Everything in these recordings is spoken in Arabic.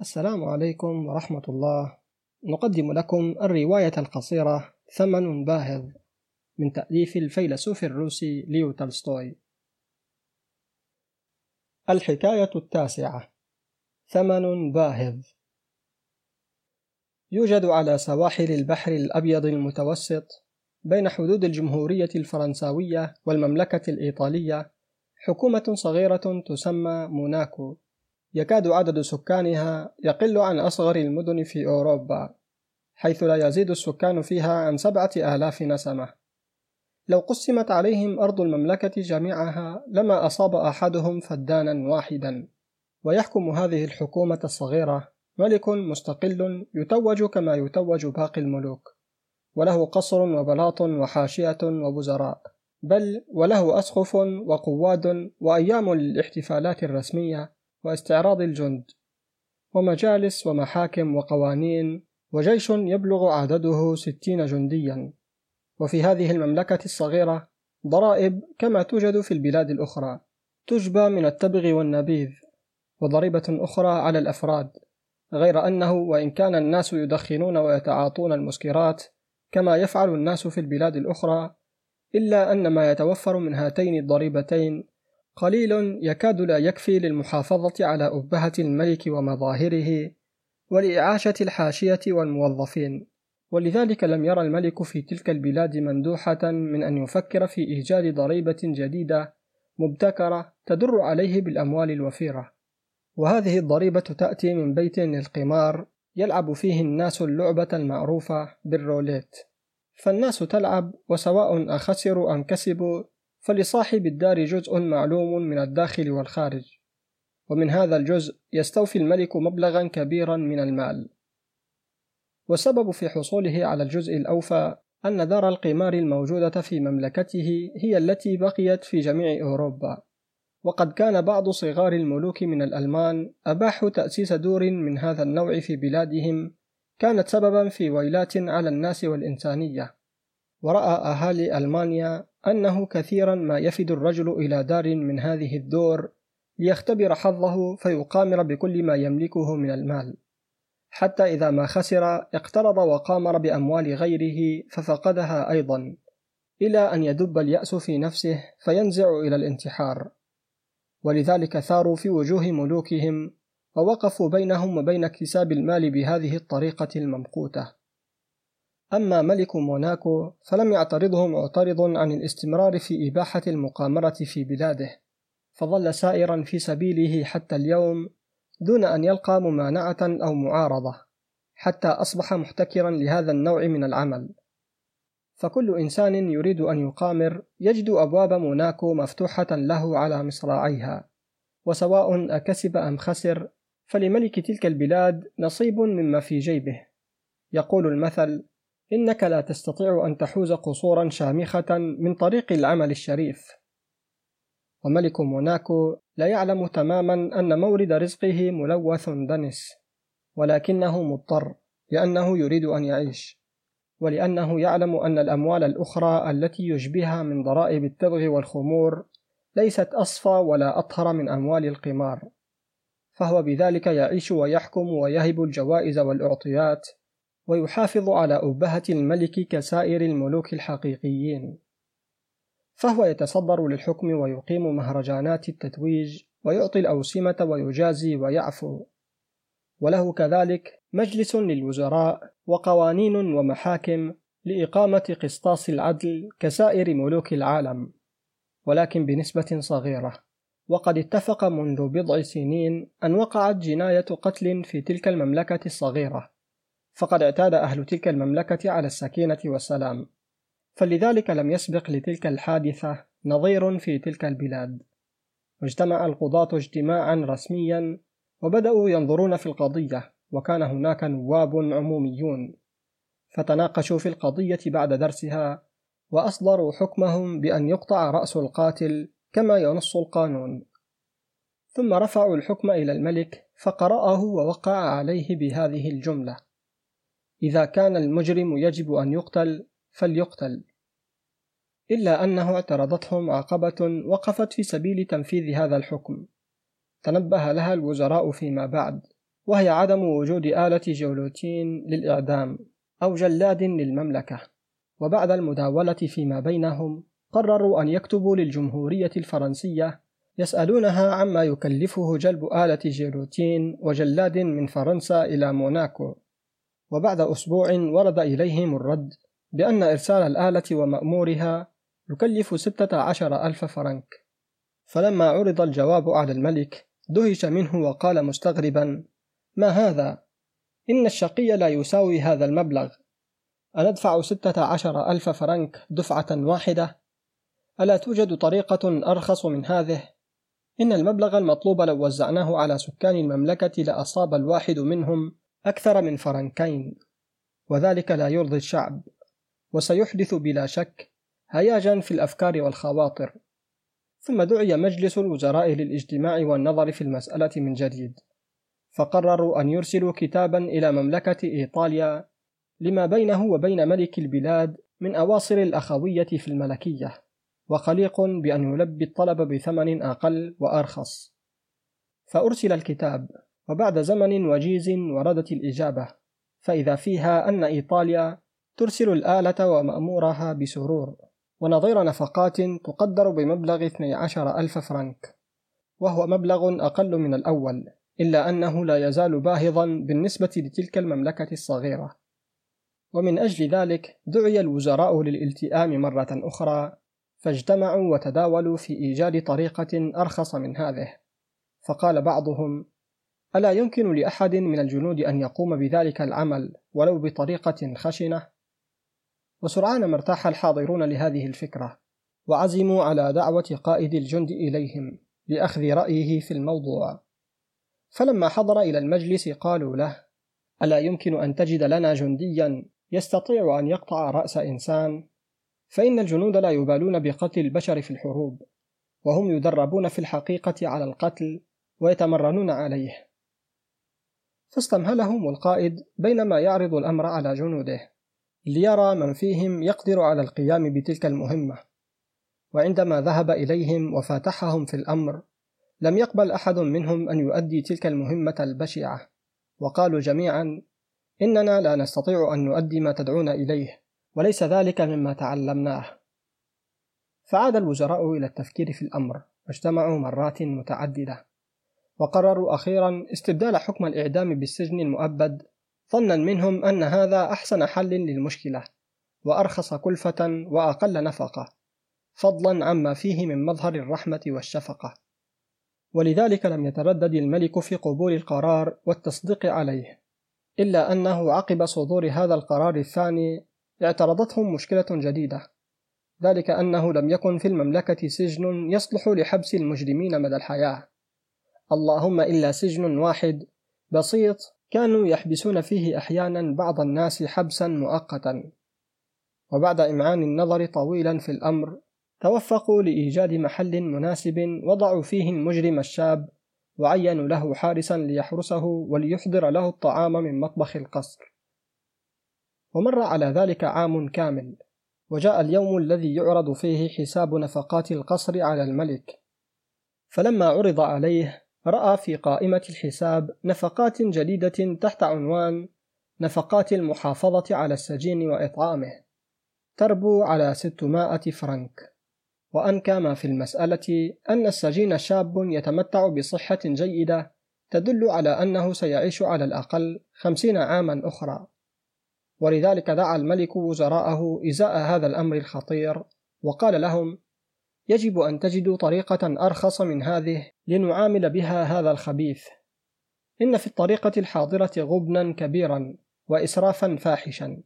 السلام عليكم ورحمة الله. نقدم لكم الرواية القصيرة ثمن باهظ من تأليف الفيلسوف الروسي ليو تولستوي الحكاية التاسعة. ثمن باهظ. يوجد على سواحل البحر الأبيض المتوسط بين حدود الجمهورية الفرنساوية والمملكة الإيطالية حكومة صغيرة تسمى موناكو. يكاد عدد سكانها يقل عن أصغر المدن في أوروبا حيث لا يزيد السكان فيها عن سبعة آلاف نسمة. لو قسمت عليهم أرض المملكة جميعها لما أصاب أحدهم فدانا واحدا. ويحكم هذه الحكومة الصغيرة ملك مستقل يتوج كما يتوج باقي الملوك وله قصر وبلاط وحاشية ووزراء بل وله أسقف وقواد وأيام للاحتفالات الرسمية واستعراض الجند. ومجالس ومحاكم وقوانين وجيش يبلغ عدده ستين جنديا. وفي هذه المملكة الصغيرة ضرائب كما توجد في البلاد الأخرى. تجبى من التبغ والنبيذ. وضريبة أخرى على الأفراد. غير أنه وإن كان الناس يدخنون ويتعاطون المسكرات كما يفعل الناس في البلاد الأخرى إلا أن ما يتوفر من هاتين الضريبتين قليل يكاد لا يكفي للمحافظة على أبهة الملك ومظاهره ولإعاشة الحاشية والموظفين. ولذلك لم يرى الملك في تلك البلاد مندوحة من أن يفكر في إيجاد ضريبة جديدة مبتكرة تدر عليه بالأموال الوفيرة. وهذه الضريبة تأتي من بيت للقمار يلعب فيه الناس اللعبة المعروفة بالروليت. فالناس تلعب وسواء أخسروا أم كسبوا فلصاحب الدار جزء معلوم من الداخل والخارج. ومن هذا الجزء يستوفي الملك مبلغا كبيرا من المال. والسبب في حصوله على الجزء الأوفى أن دار القمار الموجودة في مملكته هي التي بقيت في جميع أوروبا. وقد كان بعض صغار الملوك من الألمان أباحوا تأسيس دور من هذا النوع في بلادهم كانت سببا في ويلات على الناس والإنسانية. ورأى أهالي ألمانيا أنه كثيرا ما يفد الرجل إلى دار من هذه الدور ليختبر حظه فيقامر بكل ما يملكه من المال. حتى إذا ما خسر اقترض وقامر بأموال غيره ففقدها أيضا إلى أن يدب اليأس في نفسه فينزع إلى الانتحار. ولذلك ثاروا في وجوه ملوكهم ووقفوا بينهم وبين اكتساب المال بهذه الطريقة الممقوتة. أما ملك موناكو فلم يعترضه معترض عن الاستمرار في إباحة المقامرة في بلاده فظل سائرا في سبيله حتى اليوم دون أن يلقى ممانعة أو معارضة حتى أصبح محتكرا لهذا النوع من العمل. فكل إنسان يريد أن يقامر يجد أبواب موناكو مفتوحة له على مصراعيها وسواء أكسب أم خسر فلملك تلك البلاد نصيب مما في جيبه. يقول المثل إنك لا تستطيع أن تحوز قصورا شامخة من طريق العمل الشريف. وملك موناكو لا يعلم تماما أن مورد رزقه ملوث دنس ولكنه مضطر لأنه يريد أن يعيش ولأنه يعلم أن الأموال الأخرى التي يشبهها من ضرائب التبغ والخمور ليست أصفى ولا أطهر من أموال القمار فهو بذلك يعيش ويحكم ويهب الجوائز والأعطيات ويحافظ على أبهة الملك كسائر الملوك الحقيقيين. فهو يتصدر للحكم ويقيم مهرجانات التتويج ويعطي الأوسمة ويجازي ويعفو. وله كذلك مجلس للوزراء وقوانين ومحاكم لإقامة قسطاس العدل كسائر ملوك العالم. ولكن بنسبة صغيرة. وقد اتفق منذ بضع سنين أن وقعت جناية قتل في تلك المملكة الصغيرة. فقد اعتاد أهل تلك المملكة على السكينة والسلام. فلذلك لم يسبق لتلك الحادثة نظير في تلك البلاد. واجتمع القضاة اجتماعا رسميا وبدأوا ينظرون في القضية وكان هناك نواب عموميون. فتناقشوا في القضية بعد درسها وأصدروا حكمهم بأن يقطع رأس القاتل كما ينص القانون. ثم رفعوا الحكم إلى الملك فقرأه ووقع عليه بهذه الجملة. إذا كان المجرم يجب أن يقتل فليقتل. إلا أنه اعترضتهم عقبة وقفت في سبيل تنفيذ هذا الحكم. تنبه لها الوزراء فيما بعد وهي عدم وجود آلة جولوتين للإعدام أو جلاد للمملكة. وبعد المداولة فيما بينهم قرروا أن يكتبوا للجمهورية الفرنسية يسألونها عما يكلفه جلب آلة جيلوتين وجلاد من فرنسا إلى موناكو. وبعد أسبوع ورد إليهم الرد بأن إرسال الآلة ومأمورها يكلف ستة عشر ألف فرنك فلما عرض الجواب على الملك دهش منه وقال مستغربا ما هذا؟ إن الشقي لا يساوي هذا المبلغ أندفع ستة عشر ألف فرنك دفعة واحدة؟ ألا توجد طريقة أرخص من هذه؟ إن المبلغ المطلوب لو وزعناه على سكان المملكة لأصاب الواحد منهم أكثر من فرنكين وذلك لا يرضي الشعب وسيحدث بلا شك هياجا في الأفكار والخواطر. ثم دعي مجلس الوزراء للاجتماع والنظر في المسألة من جديد فقرروا أن يرسلوا كتابا إلى مملكة إيطاليا لما بينه وبين ملك البلاد من أواصر الأخوية في الملكية وخليق بأن يلبي الطلب بثمن أقل وأرخص. فأرسل الكتاب. وبعد زمن وجيز وردت الإجابة فإذا فيها أن إيطاليا ترسل الآلة ومأمورها بسرور ونظير نفقات تقدر بمبلغ 12 ألف فرنك وهو مبلغ أقل من الأول إلا أنه لا يزال باهظا بالنسبة لتلك المملكة الصغيرة. ومن أجل ذلك دعي الوزراء للالتئام مرة أخرى فاجتمعوا وتداولوا في إيجاد طريقة أرخص من هذه فقال بعضهم ألا يمكن لأحد من الجنود أن يقوم بذلك العمل ولو بطريقة خشنة؟ وسرعان ما ارتاح الحاضرون لهذه الفكرة وعزموا على دعوة قائد الجند إليهم لأخذ رأيه في الموضوع. فلما حضر إلى المجلس قالوا له ألا يمكن أن تجد لنا جنديا يستطيع أن يقطع رأس إنسان؟ فإن الجنود لا يبالون بقتل البشر في الحروب وهم يدربون في الحقيقة على القتل ويتمرنون عليه. فاستمهلهم القائد بينما يعرض الأمر على جنوده ليرى من فيهم يقدر على القيام بتلك المهمة. وعندما ذهب إليهم وفاتحهم في الأمر لم يقبل أحد منهم أن يؤدي تلك المهمة البشعة. وقالوا جميعا إننا لا نستطيع أن نؤدي ما تدعون إليه وليس ذلك مما تعلمناه. فعاد الوزراء إلى التفكير في الأمر واجتمعوا مرات متعددة. وقرروا أخيرا استبدال حكم الإعدام بالسجن المؤبد ظنا منهم أن هذا أحسن حل للمشكلة وأرخص كلفة وأقل نفقة فضلا عما فيه من مظهر الرحمة والشفقة. ولذلك لم يتردد الملك في قبول القرار والتصديق عليه إلا أنه عقب صدور هذا القرار الثاني اعترضتهم مشكلة جديدة. ذلك أنه لم يكن في المملكة سجن يصلح لحبس المجرمين مدى الحياة. اللهم إلا سجن واحد. بسيط. كانوا يحبسون فيه أحيانا بعض الناس حبسا مؤقتا. وبعد إمعان النظر طويلا في الأمر توفقوا لإيجاد محل مناسب وضعوا فيه المجرم الشاب وعينوا له حارسا ليحرسه وليحضر له الطعام من مطبخ القصر. ومر على ذلك عام كامل. وجاء اليوم الذي يعرض فيه حساب نفقات القصر على الملك. فلما عرض عليه رأى في قائمة الحساب نفقات جديدة تحت عنوان نفقات المحافظة على السجين وإطعامه تربو على 600 فرنك. وأنكى ما في المسألة أن السجين شاب يتمتع بصحة جيدة تدل على أنه سيعيش على الأقل خمسين عاما أخرى. ولذلك دعا الملك وزراءه إزاء هذا الأمر الخطير وقال لهم يجب أن تجدوا طريقة أرخص من هذه لنعامل بها هذا الخبيث. إن في الطريقة الحاضرة غبنا كبيرا وإسرافا فاحشا.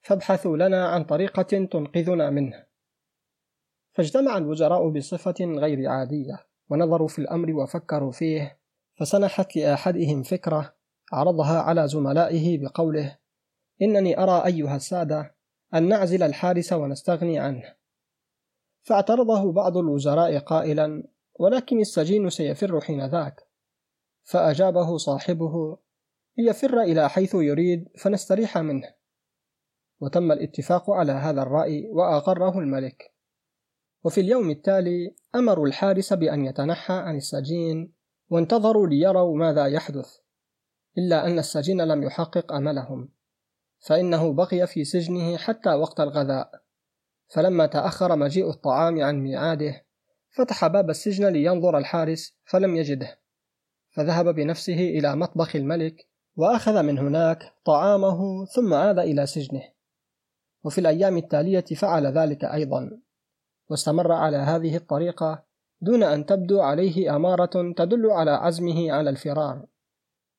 فابحثوا لنا عن طريقة تنقذنا منه. فاجتمع الوزراء بصفة غير عادية ونظروا في الأمر وفكروا فيه فسنحت لأحدهم فكرة عرضها على زملائه بقوله إنني أرى أيها السادة أن نعزل الحارس ونستغني عنه. فاعترضه بعض الوزراء قائلا ولكن السجين سيفر حين ذاك. فأجابه صاحبه ليفر إلى حيث يريد فنستريح منه. وتم الاتفاق على هذا الرأي وأقره الملك. وفي اليوم التالي أمروا الحارس بأن يتنحى عن السجين وانتظروا ليروا ماذا يحدث إلا أن السجين لم يحقق أملهم فإنه بقي في سجنه حتى وقت الغذاء. فلما تأخر مجيء الطعام عن ميعاده فتح باب السجن لينظر الحارس فلم يجده. فذهب بنفسه إلى مطبخ الملك وأخذ من هناك طعامه ثم عاد إلى سجنه. وفي الأيام التالية فعل ذلك أيضا. واستمر على هذه الطريقة دون أن تبدو عليه أمارة تدل على عزمه على الفرار.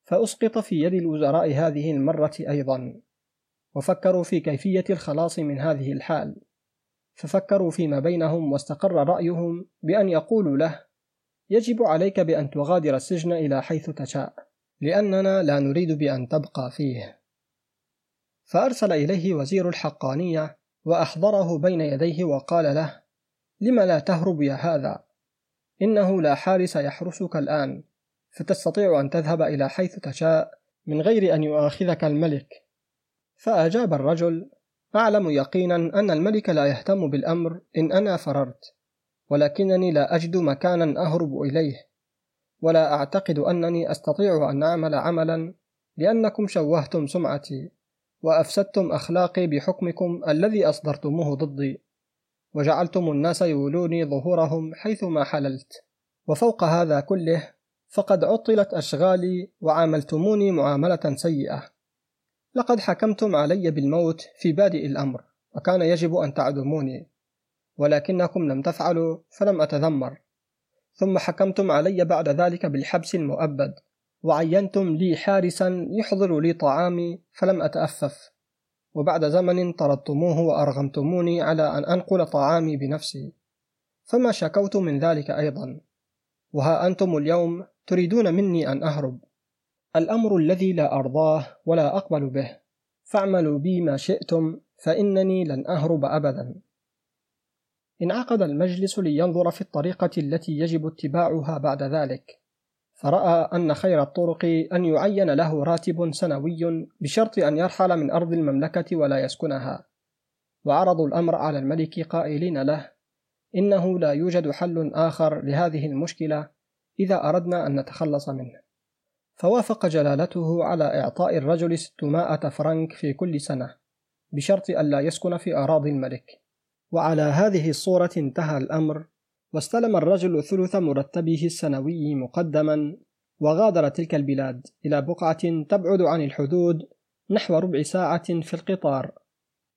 فأسقط في يد الوزراء هذه المرة أيضا. وفكروا في كيفية الخلاص من هذه الحال. ففكروا فيما بينهم واستقر رأيهم بأن يقولوا له يجب عليك بأن تغادر السجن إلى حيث تشاء لأننا لا نريد بأن تبقى فيه. فأرسل إليه وزير الحقانية وأحضره بين يديه وقال له لم لا تهرب يا هذا؟ إنه لا حارس يحرسك الآن فتستطيع أن تذهب إلى حيث تشاء من غير أن يؤاخذك الملك. فأجاب الرجل أعلم يقينا أن الملك لا يهتم بالأمر إن أنا فررت ولكنني لا أجد مكانا أهرب إليه ولا أعتقد أنني أستطيع أن أعمل عملا لأنكم شوهتم سمعتي وأفسدتم أخلاقي بحكمكم الذي أصدرتموه ضدي وجعلتم الناس يولوني ظهورهم حيثما حللت. وفوق هذا كله فقد عطلت أشغالي وعاملتموني معاملة سيئة. لقد حكمتم علي بالموت في بادئ الأمر وكان يجب أن تعدموني ولكنكم لم تفعلوا فلم أتذمر. ثم حكمتم علي بعد ذلك بالحبس المؤبد وعينتم لي حارسا يحضر لي طعامي فلم أتأفف. وبعد زمن طردتموه وأرغمتموني على أن أنقل طعامي بنفسي. فما شكوت من ذلك أيضا. وها أنتم اليوم تريدون مني أن أهرب. الأمر الذي لا أرضاه ولا أقبل به. فاعملوا بي ما شئتم فإنني لن أهرب أبدا. انعقد المجلس لينظر في الطريقة التي يجب اتباعها بعد ذلك. فرأى أن خير الطرق أن يعين له راتب سنوي بشرط أن يرحل من أرض المملكة ولا يسكنها. وعرضوا الأمر على الملك قائلين له إنه لا يوجد حل آخر لهذه المشكلة إذا أردنا أن نتخلص منه. فوافق جلالته على إعطاء الرجل 600 فرنك في كل سنة بشرط ألا يسكن في أراضي الملك. وعلى هذه الصورة انتهى الأمر واستلم الرجل ثلث مرتبه السنوي مقدما وغادر تلك البلاد إلى بقعة تبعد عن الحدود نحو ربع ساعة في القطار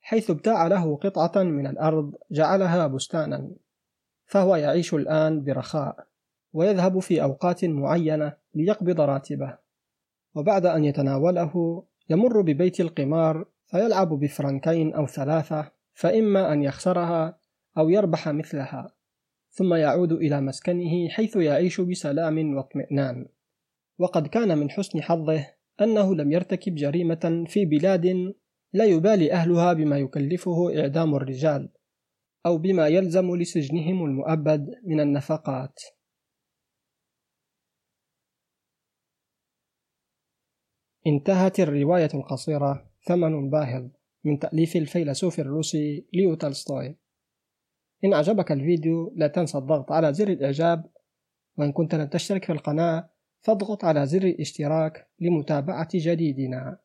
حيث ابتاع له قطعة من الأرض جعلها بستانا فهو يعيش الآن برخاء ويذهب في أوقات معينة ليقبض راتبه وبعد أن يتناوله يمر ببيت القمار فيلعب بفرنكين أو ثلاثة فإما أن يخسرها أو يربح مثلها ثم يعود إلى مسكنه حيث يعيش بسلام واطمئنان. وقد كان من حسن حظه أنه لم يرتكب جريمة في بلاد لا يبالي أهلها بما يكلفه إعدام الرجال أو بما يلزم لسجنهم المؤبد من النفقات. انتهت الرواية القصيرة ثمن باهظ من تأليف الفيلسوف الروسي ليو تولستوي. إن أعجبك الفيديو لا تنسى الضغط على زر الإعجاب وإن كنت لم تشترك في القناة فاضغط على زر الاشتراك لمتابعة جديدنا.